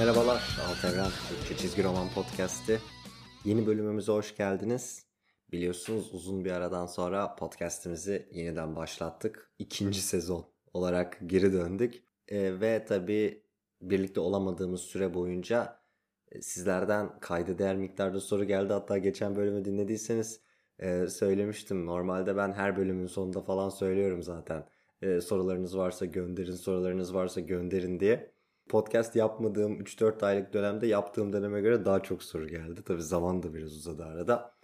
Merhabalar, Alt Evren Türkçe Çizgi Roman Podcast'i. Yeni bölümümüze hoş geldiniz. Biliyorsunuz uzun bir aradan sonra podcast'imizi yeniden başlattık. İkinci sezon olarak geri döndük. E, ve tabii birlikte olamadığımız süre boyunca e, sizlerden kayda değer miktarda soru geldi. Hatta geçen bölümü dinlediyseniz e, söylemiştim. Normalde ben her bölümün sonunda falan söylüyorum zaten. E, sorularınız varsa gönderin, sorularınız varsa gönderin diye podcast yapmadığım 3-4 aylık dönemde yaptığım döneme göre daha çok soru geldi. Tabi zaman da biraz uzadı arada.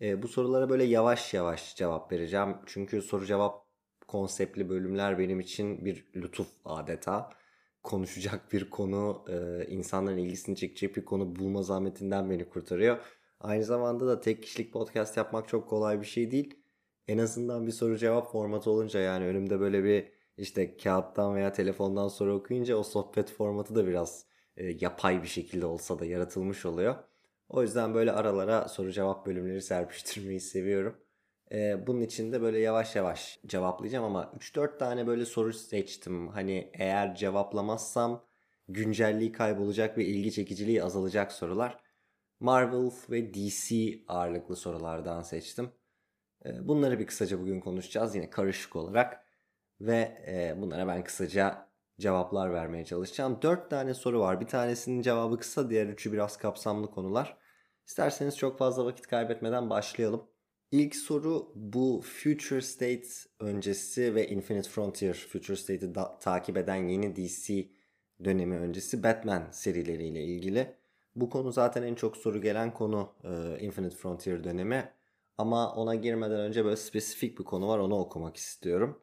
E, bu sorulara böyle yavaş yavaş cevap vereceğim. Çünkü soru cevap konseptli bölümler benim için bir lütuf adeta. Konuşacak bir konu, e, insanların ilgisini çekecek bir konu bulma zahmetinden beni kurtarıyor. Aynı zamanda da tek kişilik podcast yapmak çok kolay bir şey değil. En azından bir soru cevap formatı olunca yani önümde böyle bir işte kağıttan veya telefondan soru okuyunca o sohbet formatı da biraz e, yapay bir şekilde olsa da yaratılmış oluyor. O yüzden böyle aralara soru cevap bölümleri serpiştirmeyi seviyorum. E, bunun için de böyle yavaş yavaş cevaplayacağım ama 3-4 tane böyle soru seçtim. Hani eğer cevaplamazsam güncelliği kaybolacak ve ilgi çekiciliği azalacak sorular. Marvel ve DC ağırlıklı sorulardan seçtim. E, bunları bir kısaca bugün konuşacağız yine karışık olarak. Ve e, bunlara ben kısaca cevaplar vermeye çalışacağım. Dört tane soru var. Bir tanesinin cevabı kısa, diğer üçü biraz kapsamlı konular. İsterseniz çok fazla vakit kaybetmeden başlayalım. İlk soru bu Future State öncesi ve Infinite Frontier Future State'i takip eden yeni DC dönemi öncesi Batman serileriyle ilgili. Bu konu zaten en çok soru gelen konu e, Infinite Frontier dönemi. Ama ona girmeden önce böyle spesifik bir konu var onu okumak istiyorum.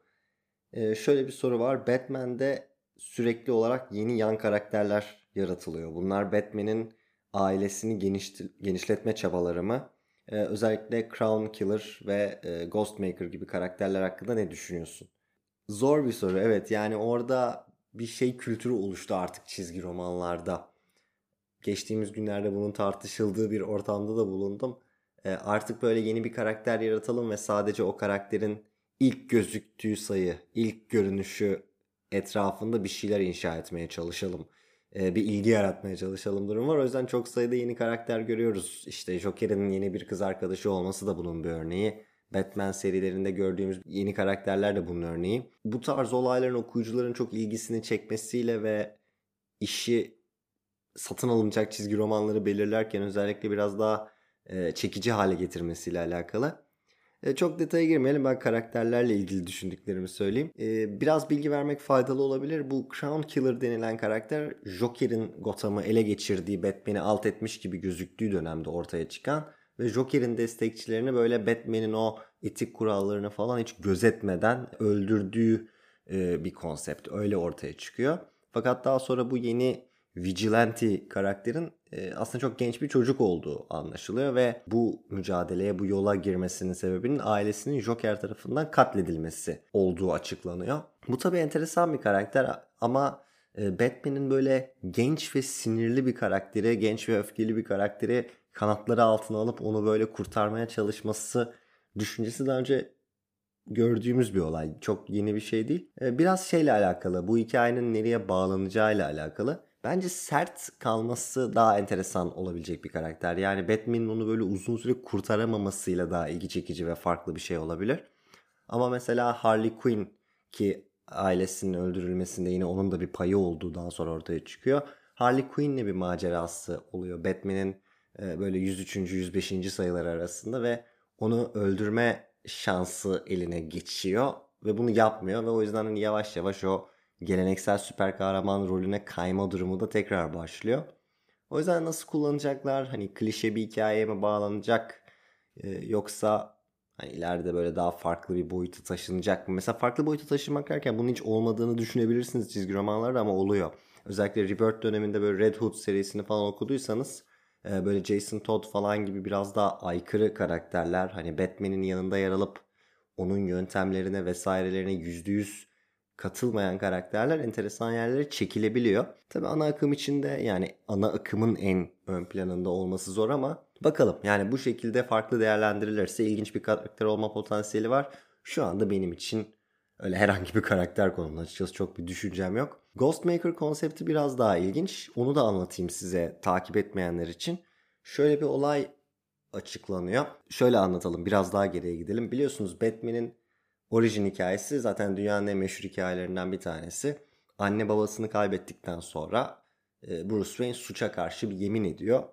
Ee, şöyle bir soru var. Batman'de sürekli olarak yeni yan karakterler yaratılıyor. Bunlar Batman'in ailesini geniş, genişletme çabaları mı? Ee, özellikle Crown Killer ve e, Ghostmaker gibi karakterler hakkında ne düşünüyorsun? Zor bir soru evet yani orada bir şey kültürü oluştu artık çizgi romanlarda. Geçtiğimiz günlerde bunun tartışıldığı bir ortamda da bulundum. Ee, artık böyle yeni bir karakter yaratalım ve sadece o karakterin ilk gözüktüğü sayı, ilk görünüşü etrafında bir şeyler inşa etmeye çalışalım. Ee, bir ilgi yaratmaya çalışalım durum var. O yüzden çok sayıda yeni karakter görüyoruz. İşte Joker'in yeni bir kız arkadaşı olması da bunun bir örneği. Batman serilerinde gördüğümüz yeni karakterler de bunun örneği. Bu tarz olayların okuyucuların çok ilgisini çekmesiyle ve işi satın alınacak çizgi romanları belirlerken özellikle biraz daha e, çekici hale getirmesiyle alakalı. E, çok detaya girmeyelim. Ben karakterlerle ilgili düşündüklerimi söyleyeyim. E, biraz bilgi vermek faydalı olabilir. Bu Crown Killer denilen karakter Joker'in Gotham'ı ele geçirdiği, Batman'i alt etmiş gibi gözüktüğü dönemde ortaya çıkan ve Joker'in destekçilerini böyle Batman'in o etik kurallarını falan hiç gözetmeden öldürdüğü e, bir konsept. Öyle ortaya çıkıyor. Fakat daha sonra bu yeni Vigilante karakterin e, aslında çok genç bir çocuk olduğu anlaşılıyor ve bu mücadeleye, bu yola girmesinin sebebinin ailesinin Joker tarafından katledilmesi olduğu açıklanıyor. Bu tabii enteresan bir karakter ama e, Batman'in böyle genç ve sinirli bir karakteri, genç ve öfkeli bir karakteri kanatları altına alıp onu böyle kurtarmaya çalışması düşüncesi daha önce gördüğümüz bir olay. Çok yeni bir şey değil. E, biraz şeyle alakalı, bu hikayenin nereye bağlanacağıyla alakalı. Bence sert kalması daha enteresan olabilecek bir karakter. Yani Batman'in onu böyle uzun süre kurtaramamasıyla daha ilgi çekici ve farklı bir şey olabilir. Ama mesela Harley Quinn ki ailesinin öldürülmesinde yine onun da bir payı olduğu daha sonra ortaya çıkıyor. Harley Quinn'le bir macerası oluyor. Batman'in e, böyle 103. 105. sayılar arasında ve onu öldürme şansı eline geçiyor ve bunu yapmıyor ve o yüzden hani yavaş yavaş o geleneksel süper kahraman rolüne kayma durumu da tekrar başlıyor. O yüzden nasıl kullanacaklar? Hani klişe bir hikayeye mi bağlanacak? Ee, yoksa hani ileride böyle daha farklı bir boyuta taşınacak mı? Mesela farklı boyuta taşınmak derken bunun hiç olmadığını düşünebilirsiniz çizgi romanlarda ama oluyor. Özellikle Rebirth döneminde böyle Red Hood serisini falan okuduysanız e, böyle Jason Todd falan gibi biraz daha aykırı karakterler hani Batman'in yanında yer alıp onun yöntemlerine vesairelerine %100 katılmayan karakterler enteresan yerlere çekilebiliyor. Tabi ana akım içinde yani ana akımın en ön planında olması zor ama bakalım yani bu şekilde farklı değerlendirilirse ilginç bir karakter olma potansiyeli var. Şu anda benim için öyle herhangi bir karakter konumunda açıkçası çok bir düşüncem yok. Ghostmaker konsepti biraz daha ilginç. Onu da anlatayım size takip etmeyenler için. Şöyle bir olay açıklanıyor. Şöyle anlatalım biraz daha geriye gidelim. Biliyorsunuz Batman'in orijin hikayesi zaten dünyanın en meşhur hikayelerinden bir tanesi. Anne babasını kaybettikten sonra e, Bruce Wayne suça karşı bir yemin ediyor.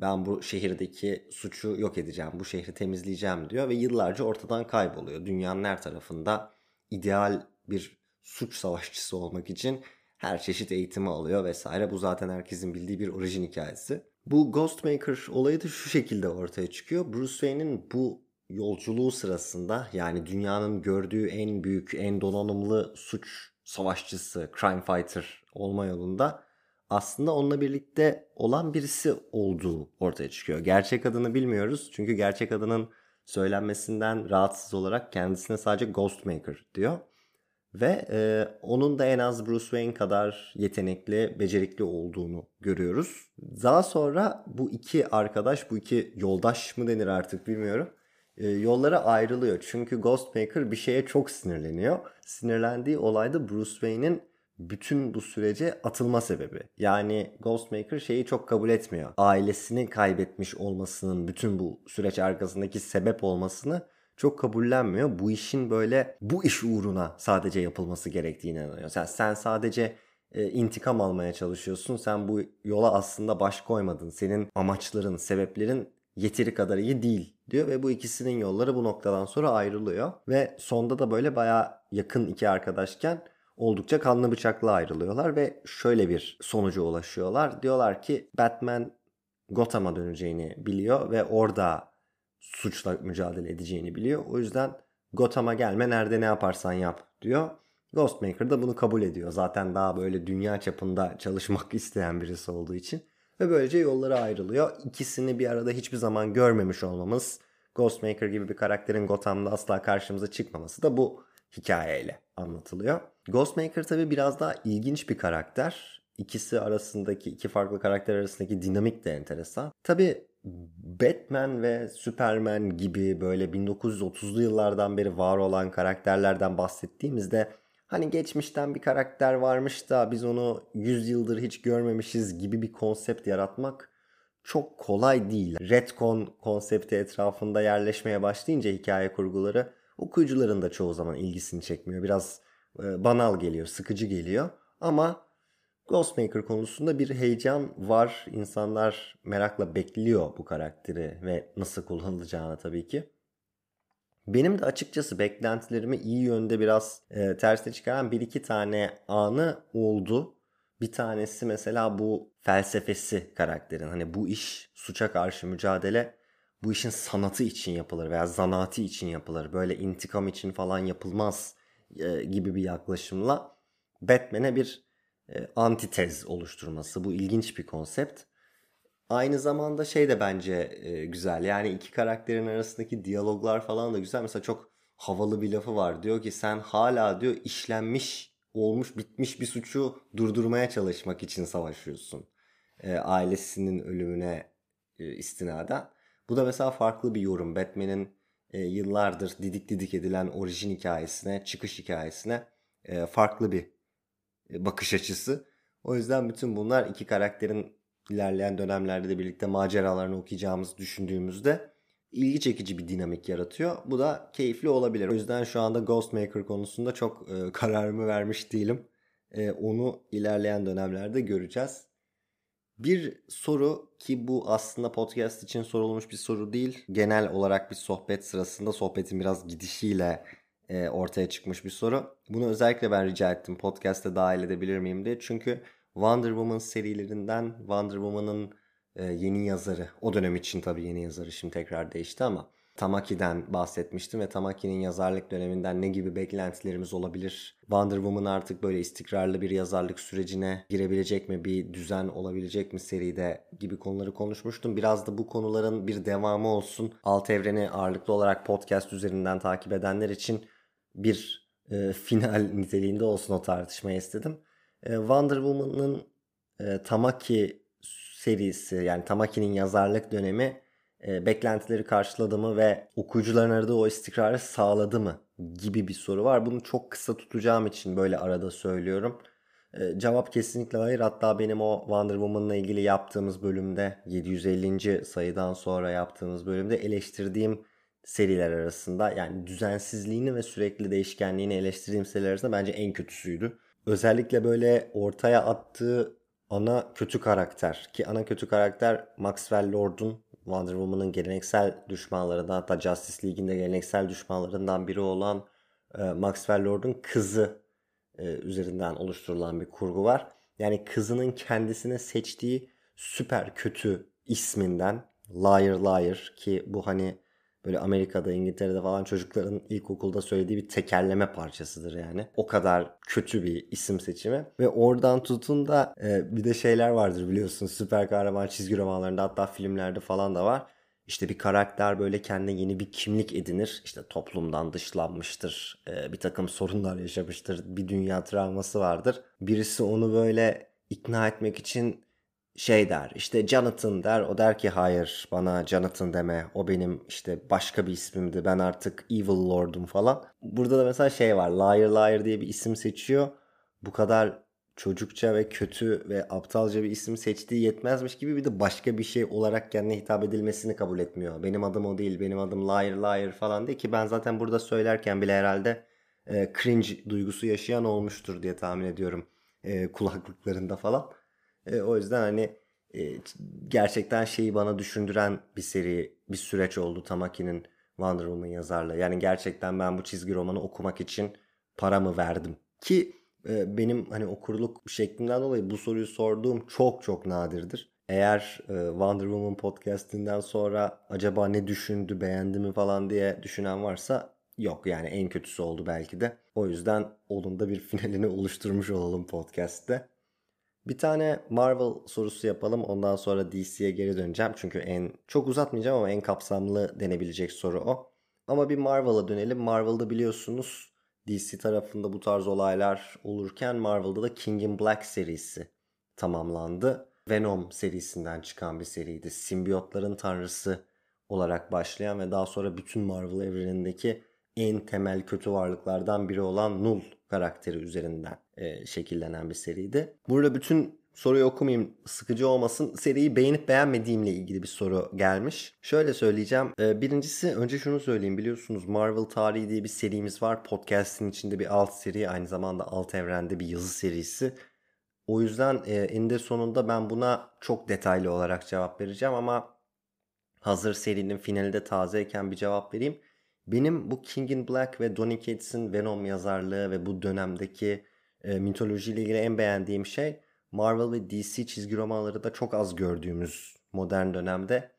Ben bu şehirdeki suçu yok edeceğim, bu şehri temizleyeceğim diyor ve yıllarca ortadan kayboluyor. Dünyanın her tarafında ideal bir suç savaşçısı olmak için her çeşit eğitimi alıyor vesaire. Bu zaten herkesin bildiği bir orijin hikayesi. Bu Ghostmaker olayı da şu şekilde ortaya çıkıyor. Bruce Wayne'in bu yolculuğu sırasında yani dünyanın gördüğü en büyük, en donanımlı suç savaşçısı, crime fighter olma yolunda aslında onunla birlikte olan birisi olduğu ortaya çıkıyor. Gerçek adını bilmiyoruz çünkü gerçek adının söylenmesinden rahatsız olarak kendisine sadece Ghostmaker diyor. Ve e, onun da en az Bruce Wayne kadar yetenekli, becerikli olduğunu görüyoruz. Daha sonra bu iki arkadaş, bu iki yoldaş mı denir artık bilmiyorum. E, yollara ayrılıyor. Çünkü Ghostmaker bir şeye çok sinirleniyor. Sinirlendiği olay da Bruce Wayne'in bütün bu sürece atılma sebebi. Yani Ghostmaker şeyi çok kabul etmiyor. Ailesini kaybetmiş olmasının bütün bu süreç arkasındaki sebep olmasını çok kabullenmiyor. Bu işin böyle bu iş uğruna sadece yapılması gerektiğine inanıyor. Sen, sen sadece e, intikam almaya çalışıyorsun. Sen bu yola aslında baş koymadın. Senin amaçların, sebeplerin yeteri kadar iyi değil diyor ve bu ikisinin yolları bu noktadan sonra ayrılıyor. Ve sonda da böyle baya yakın iki arkadaşken oldukça kanlı bıçakla ayrılıyorlar ve şöyle bir sonuca ulaşıyorlar. Diyorlar ki Batman Gotham'a döneceğini biliyor ve orada suçla mücadele edeceğini biliyor. O yüzden Gotham'a gelme nerede ne yaparsan yap diyor. Ghostmaker da bunu kabul ediyor. Zaten daha böyle dünya çapında çalışmak isteyen birisi olduğu için. Ve böylece yolları ayrılıyor. İkisini bir arada hiçbir zaman görmemiş olmamız, Ghostmaker gibi bir karakterin Gotham'da asla karşımıza çıkmaması da bu hikayeyle anlatılıyor. Ghostmaker tabi biraz daha ilginç bir karakter. İkisi arasındaki, iki farklı karakter arasındaki dinamik de enteresan. Tabi Batman ve Superman gibi böyle 1930'lu yıllardan beri var olan karakterlerden bahsettiğimizde hani geçmişten bir karakter varmış da biz onu 100 yıldır hiç görmemişiz gibi bir konsept yaratmak çok kolay değil. Retcon konsepti etrafında yerleşmeye başlayınca hikaye kurguları okuyucuların da çoğu zaman ilgisini çekmiyor. Biraz e, banal geliyor, sıkıcı geliyor. Ama Ghostmaker konusunda bir heyecan var. İnsanlar merakla bekliyor bu karakteri ve nasıl kullanılacağını tabii ki. Benim de açıkçası beklentilerimi iyi yönde biraz e, tersine çıkaran bir iki tane anı oldu. Bir tanesi mesela bu felsefesi karakterin. Hani bu iş suça karşı mücadele bu işin sanatı için yapılır veya zanaati için yapılır. Böyle intikam için falan yapılmaz e, gibi bir yaklaşımla Batman'e bir e, antitez oluşturması. Bu ilginç bir konsept. Aynı zamanda şey de bence e, güzel. Yani iki karakterin arasındaki diyaloglar falan da güzel. Mesela çok havalı bir lafı var. Diyor ki sen hala diyor işlenmiş, olmuş, bitmiş bir suçu durdurmaya çalışmak için savaşıyorsun. E, ailesinin ölümüne e, istinaden. Bu da mesela farklı bir yorum. Batman'in e, yıllardır didik didik edilen orijin hikayesine, çıkış hikayesine e, farklı bir e, bakış açısı. O yüzden bütün bunlar iki karakterin ilerleyen dönemlerde de birlikte maceralarını okuyacağımızı düşündüğümüzde ilgi çekici bir dinamik yaratıyor. Bu da keyifli olabilir. O yüzden şu anda Ghostmaker konusunda çok e, kararımı vermiş değilim. E, onu ilerleyen dönemlerde göreceğiz. Bir soru ki bu aslında podcast için sorulmuş bir soru değil. Genel olarak bir sohbet sırasında sohbetin biraz gidişiyle e, ortaya çıkmış bir soru. Bunu özellikle ben rica ettim podcast'te dahil edebilir miyim diye. Çünkü Wonder Woman serilerinden Wonder Woman'ın e, yeni yazarı, o dönem için tabii yeni yazarı şimdi tekrar değişti ama Tamaki'den bahsetmiştim ve Tamaki'nin yazarlık döneminden ne gibi beklentilerimiz olabilir? Wonder Woman artık böyle istikrarlı bir yazarlık sürecine girebilecek mi? Bir düzen olabilecek mi seride gibi konuları konuşmuştum. Biraz da bu konuların bir devamı olsun. Alt evreni ağırlıklı olarak podcast üzerinden takip edenler için bir e, final niteliğinde olsun o tartışmayı istedim. E, Wonder Woman'ın e, Tamaki serisi yani Tamaki'nin yazarlık dönemi e, beklentileri karşıladı mı ve okuyucuların aradığı o istikrarı sağladı mı gibi bir soru var. Bunu çok kısa tutacağım için böyle arada söylüyorum. E, cevap kesinlikle hayır. Hatta benim o Wonder Woman'la ilgili yaptığımız bölümde 750. sayıdan sonra yaptığımız bölümde eleştirdiğim seriler arasında yani düzensizliğini ve sürekli değişkenliğini eleştirdiğim seriler arasında bence en kötüsüydü. Özellikle böyle ortaya attığı ana kötü karakter ki ana kötü karakter Maxwell Lord'un Wonder Woman'ın geleneksel düşmanlarından hatta Justice League'in de geleneksel düşmanlarından biri olan e, Maxwell Lord'un kızı e, üzerinden oluşturulan bir kurgu var. Yani kızının kendisine seçtiği süper kötü isminden Liar Liar ki bu hani böyle Amerika'da, İngiltere'de falan çocukların ilkokulda söylediği bir tekerleme parçasıdır yani. O kadar kötü bir isim seçimi. Ve oradan tutun da e, bir de şeyler vardır biliyorsunuz süper kahraman çizgi romanlarında hatta filmlerde falan da var. İşte bir karakter böyle kendine yeni bir kimlik edinir. İşte toplumdan dışlanmıştır. E, bir takım sorunlar yaşamıştır. Bir dünya travması vardır. Birisi onu böyle ikna etmek için şey der işte Jonathan der o der ki hayır bana Jonathan deme o benim işte başka bir ismimdi ben artık Evil Lord'um falan. Burada da mesela şey var Liar Liar diye bir isim seçiyor bu kadar çocukça ve kötü ve aptalca bir isim seçtiği yetmezmiş gibi bir de başka bir şey olarak kendine hitap edilmesini kabul etmiyor. Benim adım o değil benim adım Liar Liar falan değil ki ben zaten burada söylerken bile herhalde e, cringe duygusu yaşayan olmuştur diye tahmin ediyorum e, kulaklıklarında falan. E, o yüzden hani e, gerçekten şeyi bana düşündüren bir seri, bir süreç oldu Tamaki'nin Wonder Woman yazarlığı. Yani gerçekten ben bu çizgi romanı okumak için paramı verdim. Ki e, benim hani okurluk şeklimden dolayı bu soruyu sorduğum çok çok nadirdir. Eğer e, Wonder Woman podcastinden sonra acaba ne düşündü, beğendi mi falan diye düşünen varsa yok yani en kötüsü oldu belki de. O yüzden onun da bir finalini oluşturmuş olalım podcast'te. Bir tane Marvel sorusu yapalım. Ondan sonra DC'ye geri döneceğim. Çünkü en çok uzatmayacağım ama en kapsamlı denebilecek soru o. Ama bir Marvel'a dönelim. Marvel'da biliyorsunuz DC tarafında bu tarz olaylar olurken Marvel'da da King in Black serisi tamamlandı. Venom serisinden çıkan bir seriydi. Simbiyotların tanrısı olarak başlayan ve daha sonra bütün Marvel evrenindeki en temel kötü varlıklardan biri olan Null karakteri üzerinden e, şekillenen bir seriydi. Burada bütün soruyu okumayayım sıkıcı olmasın. Seriyi beğenip beğenmediğimle ilgili bir soru gelmiş. Şöyle söyleyeceğim. E, birincisi önce şunu söyleyeyim. Biliyorsunuz Marvel Tarihi diye bir serimiz var. Podcast'in içinde bir alt seri aynı zamanda alt evrende bir yazı serisi. O yüzden e, eninde sonunda ben buna çok detaylı olarak cevap vereceğim ama hazır serinin finali de tazeyken bir cevap vereyim. Benim bu King in Black ve Donny Cates'in Venom yazarlığı ve bu dönemdeki e, mitolojiyle ilgili en beğendiğim şey Marvel ve DC çizgi romanları da çok az gördüğümüz modern dönemde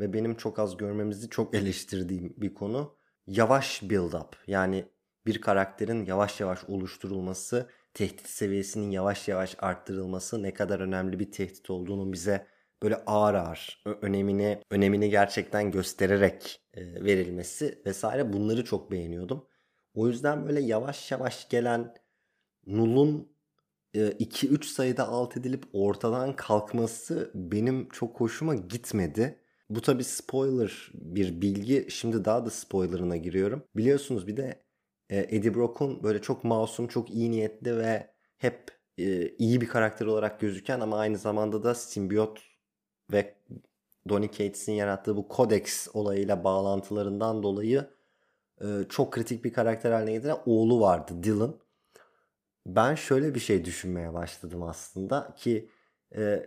ve benim çok az görmemizi çok eleştirdiğim bir konu. Yavaş build up yani bir karakterin yavaş yavaş oluşturulması, tehdit seviyesinin yavaş yavaş arttırılması ne kadar önemli bir tehdit olduğunu bize böyle ağır ağır önemini önemini gerçekten göstererek e, verilmesi vesaire bunları çok beğeniyordum. O yüzden böyle yavaş yavaş gelen Null'un 2-3 e, sayıda alt edilip ortadan kalkması benim çok hoşuma gitmedi. Bu tabi spoiler bir bilgi. Şimdi daha da spoilerına giriyorum. Biliyorsunuz bir de e, Eddie Brock'un böyle çok masum, çok iyi niyetli ve hep iyi bir karakter olarak gözüken ama aynı zamanda da simbiyot ve Donny Cates'in yarattığı bu Codex olayıyla bağlantılarından dolayı e, çok kritik bir karakter haline getiren oğlu vardı Dylan. Ben şöyle bir şey düşünmeye başladım aslında ki e,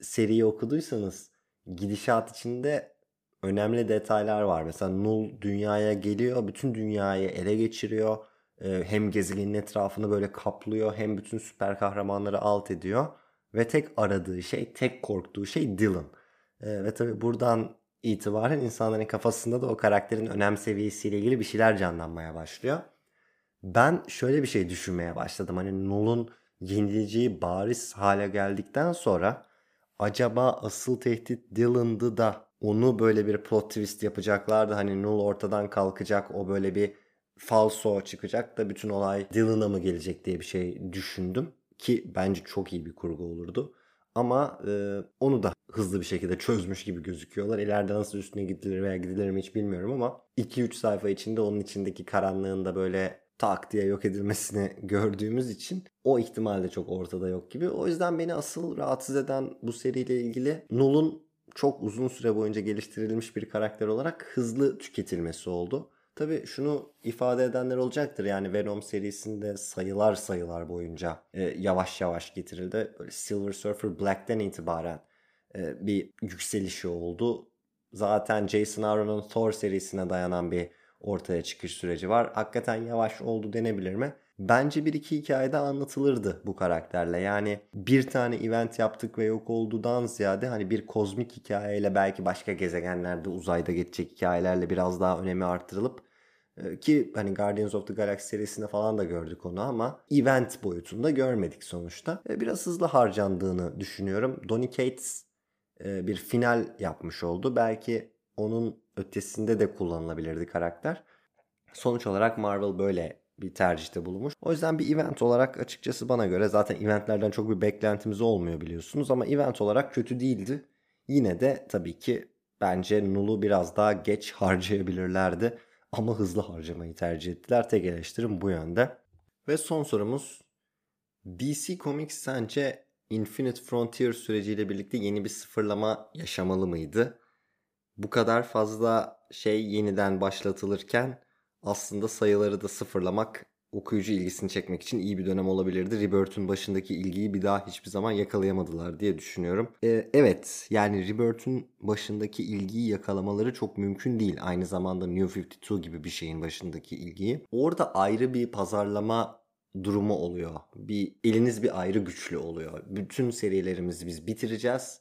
seriyi okuduysanız gidişat içinde önemli detaylar var. Mesela Null dünyaya geliyor, bütün dünyayı ele geçiriyor. E, hem gezegenin etrafını böyle kaplıyor hem bütün süper kahramanları alt ediyor. Ve tek aradığı şey, tek korktuğu şey Dylan. E, ve tabi buradan itibaren insanların kafasında da o karakterin önem seviyesiyle ilgili bir şeyler canlanmaya başlıyor. Ben şöyle bir şey düşünmeye başladım. Hani Null'un yenileceği bariz hale geldikten sonra acaba asıl tehdit Dylan'dı da onu böyle bir plot twist yapacaklardı. Hani Null ortadan kalkacak o böyle bir falso çıkacak da bütün olay Dylan'a mı gelecek diye bir şey düşündüm. Ki bence çok iyi bir kurgu olurdu. Ama e, onu da hızlı bir şekilde çözmüş gibi gözüküyorlar. İleride nasıl üstüne gidilir veya gidilir mi hiç bilmiyorum ama 2-3 sayfa içinde onun içindeki karanlığın da böyle tak diye yok edilmesini gördüğümüz için o ihtimal de çok ortada yok gibi. O yüzden beni asıl rahatsız eden bu seriyle ilgili Null'un çok uzun süre boyunca geliştirilmiş bir karakter olarak hızlı tüketilmesi oldu. Tabii şunu ifade edenler olacaktır. Yani Venom serisinde sayılar sayılar boyunca e, yavaş yavaş getirildi. Böyle Silver Surfer Black'ten itibaren e, bir yükselişi oldu. Zaten Jason Aaron'un Thor serisine dayanan bir ortaya çıkış süreci var. Hakikaten yavaş oldu denebilir mi? Bence bir iki hikayede anlatılırdı bu karakterle. Yani bir tane event yaptık ve yok olduğundan ziyade hani bir kozmik hikayeyle belki başka gezegenlerde uzayda geçecek hikayelerle biraz daha önemi arttırılıp ki hani Guardians of the Galaxy serisinde falan da gördük onu ama event boyutunda görmedik sonuçta. E, biraz hızlı harcandığını düşünüyorum. Donny Cates e, bir final yapmış oldu. Belki onun ötesinde de kullanılabilirdi karakter. Sonuç olarak Marvel böyle bir tercihte bulunmuş. O yüzden bir event olarak açıkçası bana göre zaten eventlerden çok bir beklentimiz olmuyor biliyorsunuz ama event olarak kötü değildi. Yine de tabii ki bence Null'u biraz daha geç harcayabilirlerdi ama hızlı harcamayı tercih ettiler. Tek eleştirim bu yönde. Ve son sorumuz DC Comics sence Infinite Frontier süreciyle birlikte yeni bir sıfırlama yaşamalı mıydı? Bu kadar fazla şey yeniden başlatılırken aslında sayıları da sıfırlamak okuyucu ilgisini çekmek için iyi bir dönem olabilirdi. Rebirth'ün başındaki ilgiyi bir daha hiçbir zaman yakalayamadılar diye düşünüyorum. Ee, evet yani Rebirth'ün başındaki ilgiyi yakalamaları çok mümkün değil. Aynı zamanda New 52 gibi bir şeyin başındaki ilgiyi. Orada ayrı bir pazarlama durumu oluyor. Bir eliniz bir ayrı güçlü oluyor. Bütün serilerimizi biz bitireceğiz.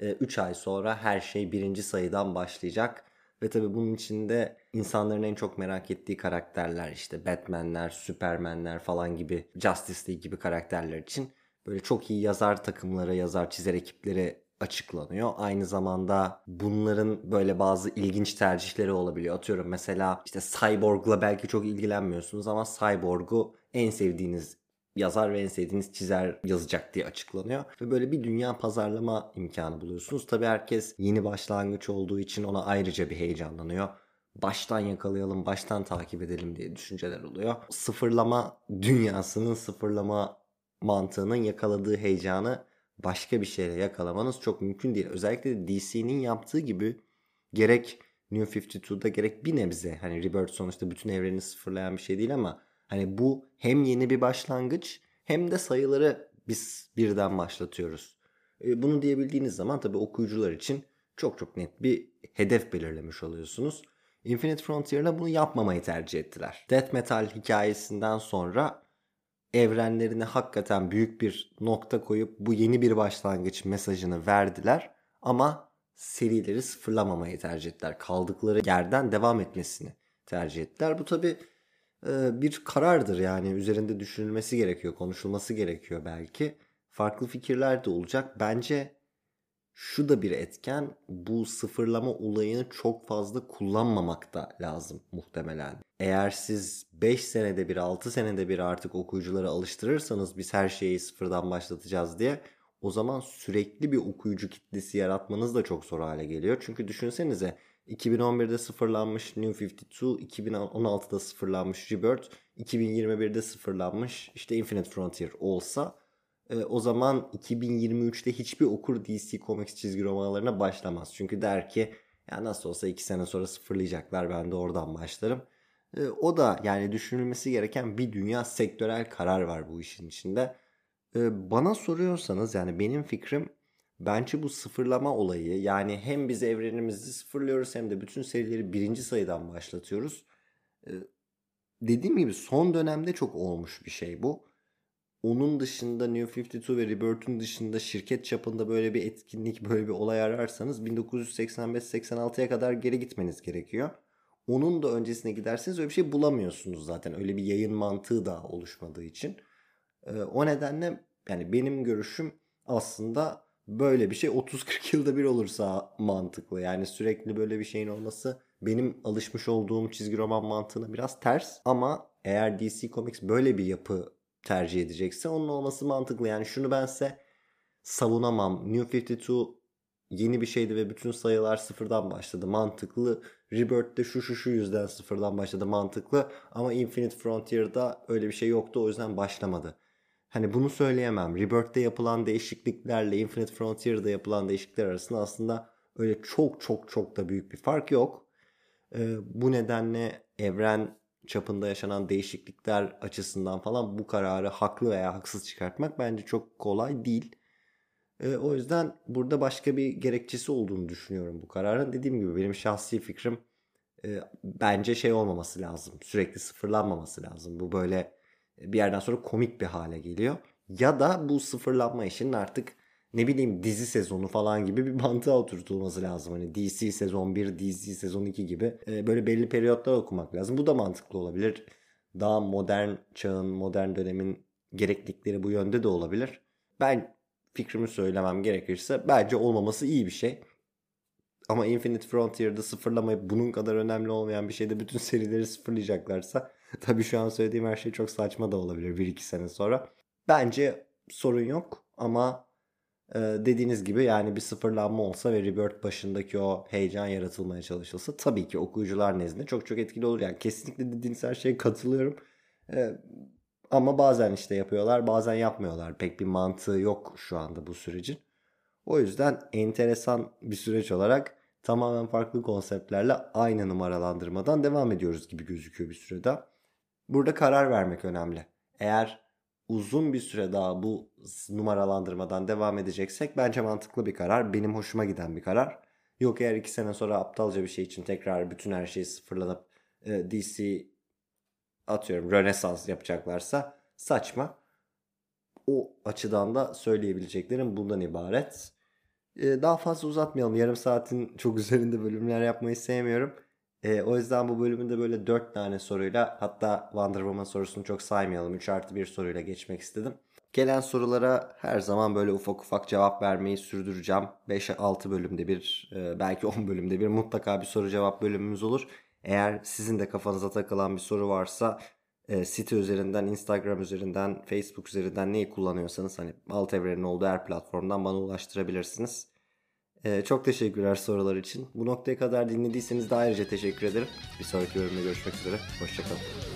3 ee, ay sonra her şey birinci sayıdan başlayacak ve tabii bunun içinde insanların en çok merak ettiği karakterler işte Batman'ler, Superman'ler falan gibi Justice League gibi karakterler için böyle çok iyi yazar takımları, yazar çizer ekipleri açıklanıyor. Aynı zamanda bunların böyle bazı ilginç tercihleri olabiliyor. Atıyorum mesela işte Cyborg'la belki çok ilgilenmiyorsunuz ama Cyborg'u en sevdiğiniz yazar ve en sevdiğiniz çizer yazacak diye açıklanıyor. Ve böyle bir dünya pazarlama imkanı buluyorsunuz. Tabii herkes yeni başlangıç olduğu için ona ayrıca bir heyecanlanıyor. Baştan yakalayalım, baştan takip edelim diye düşünceler oluyor. Sıfırlama dünyasının sıfırlama mantığının yakaladığı heyecanı başka bir şeyle yakalamanız çok mümkün değil. Özellikle DC'nin yaptığı gibi gerek New 52'da gerek bir nebze hani Rebirth sonuçta bütün evreni sıfırlayan bir şey değil ama Hani bu hem yeni bir başlangıç hem de sayıları biz birden başlatıyoruz. E, bunu diyebildiğiniz zaman tabii okuyucular için çok çok net bir hedef belirlemiş oluyorsunuz. Infinite Frontier'la bunu yapmamayı tercih ettiler. Death Metal hikayesinden sonra evrenlerine hakikaten büyük bir nokta koyup bu yeni bir başlangıç mesajını verdiler ama serileri sıfırlamamayı tercih ettiler. Kaldıkları yerden devam etmesini tercih ettiler. Bu tabi bir karardır yani üzerinde düşünülmesi gerekiyor, konuşulması gerekiyor belki. Farklı fikirler de olacak. Bence şu da bir etken bu sıfırlama olayını çok fazla kullanmamak da lazım muhtemelen. Eğer siz 5 senede bir 6 senede bir artık okuyucuları alıştırırsanız biz her şeyi sıfırdan başlatacağız diye o zaman sürekli bir okuyucu kitlesi yaratmanız da çok zor hale geliyor. Çünkü düşünsenize 2011'de sıfırlanmış New 52, 2016'da sıfırlanmış Rebirth, 2021'de sıfırlanmış işte Infinite Frontier olsa e, o zaman 2023'te hiçbir okur DC Comics çizgi romanlarına başlamaz. Çünkü der ki ya nasıl olsa 2 sene sonra sıfırlayacaklar ben de oradan başlarım. E, o da yani düşünülmesi gereken bir dünya sektörel karar var bu işin içinde. E, bana soruyorsanız yani benim fikrim Bence bu sıfırlama olayı yani hem biz evrenimizi sıfırlıyoruz hem de bütün serileri birinci sayıdan başlatıyoruz. Ee, dediğim gibi son dönemde çok olmuş bir şey bu. Onun dışında New 52 ve Rebirth'ün dışında şirket çapında böyle bir etkinlik, böyle bir olay ararsanız 1985-86'ya kadar geri gitmeniz gerekiyor. Onun da öncesine giderseniz öyle bir şey bulamıyorsunuz zaten. Öyle bir yayın mantığı da oluşmadığı için. Ee, o nedenle yani benim görüşüm aslında böyle bir şey 30-40 yılda bir olursa mantıklı. Yani sürekli böyle bir şeyin olması benim alışmış olduğum çizgi roman mantığına biraz ters. Ama eğer DC Comics böyle bir yapı tercih edecekse onun olması mantıklı. Yani şunu ben size savunamam. New 52 yeni bir şeydi ve bütün sayılar sıfırdan başladı. Mantıklı. Rebirth'te şu şu şu yüzden sıfırdan başladı. Mantıklı. Ama Infinite Frontier'da öyle bir şey yoktu. O yüzden başlamadı. Hani bunu söyleyemem. Rebirth'te yapılan değişikliklerle Infinite Frontier'da yapılan değişiklikler arasında aslında öyle çok çok çok da büyük bir fark yok. Ee, bu nedenle evren çapında yaşanan değişiklikler açısından falan bu kararı haklı veya haksız çıkartmak bence çok kolay değil. E, o yüzden burada başka bir gerekçesi olduğunu düşünüyorum bu kararın. Dediğim gibi benim şahsi fikrim e, bence şey olmaması lazım. Sürekli sıfırlanmaması lazım. Bu böyle bir yerden sonra komik bir hale geliyor. Ya da bu sıfırlanma işinin artık ne bileyim dizi sezonu falan gibi bir mantığa oturtulması lazım. Hani DC sezon 1, DC sezon 2 gibi e, böyle belli periyotlar okumak lazım. Bu da mantıklı olabilir. Daha modern çağın, modern dönemin gereklilikleri bu yönde de olabilir. Ben fikrimi söylemem gerekirse bence olmaması iyi bir şey. Ama Infinite Frontier'da sıfırlamayıp bunun kadar önemli olmayan bir şeyde bütün serileri sıfırlayacaklarsa tabii şu an söylediğim her şey çok saçma da olabilir 1-2 sene sonra. Bence sorun yok ama e, dediğiniz gibi yani bir sıfırlanma olsa ve Rebirth başındaki o heyecan yaratılmaya çalışılsa tabii ki okuyucular nezdinde çok çok etkili olur. Yani kesinlikle dediğiniz her şeye katılıyorum. E, ama bazen işte yapıyorlar bazen yapmıyorlar. Pek bir mantığı yok şu anda bu sürecin. O yüzden enteresan bir süreç olarak tamamen farklı konseptlerle aynı numaralandırmadan devam ediyoruz gibi gözüküyor bir sürede. Burada karar vermek önemli. Eğer uzun bir süre daha bu numaralandırmadan devam edeceksek bence mantıklı bir karar. Benim hoşuma giden bir karar. Yok eğer iki sene sonra aptalca bir şey için tekrar bütün her şeyi sıfırlanıp e, DC atıyorum Rönesans yapacaklarsa saçma. O açıdan da söyleyebileceklerim bundan ibaret. Ee, daha fazla uzatmayalım. Yarım saatin çok üzerinde bölümler yapmayı sevmiyorum. Ee, o yüzden bu bölümünde böyle 4 tane soruyla hatta Wonder Woman sorusunu çok saymayalım. 3 artı 1 soruyla geçmek istedim. Gelen sorulara her zaman böyle ufak ufak cevap vermeyi sürdüreceğim. 5-6 bölümde bir e, belki 10 bölümde bir mutlaka bir soru cevap bölümümüz olur. Eğer sizin de kafanıza takılan bir soru varsa e, site üzerinden, Instagram üzerinden, Facebook üzerinden neyi kullanıyorsanız hani alt evrenin olduğu her platformdan bana ulaştırabilirsiniz. E, çok teşekkürler sorular için. Bu noktaya kadar dinlediyseniz de ayrıca teşekkür ederim. Bir sonraki bölümde görüşmek üzere. Hoşçakalın.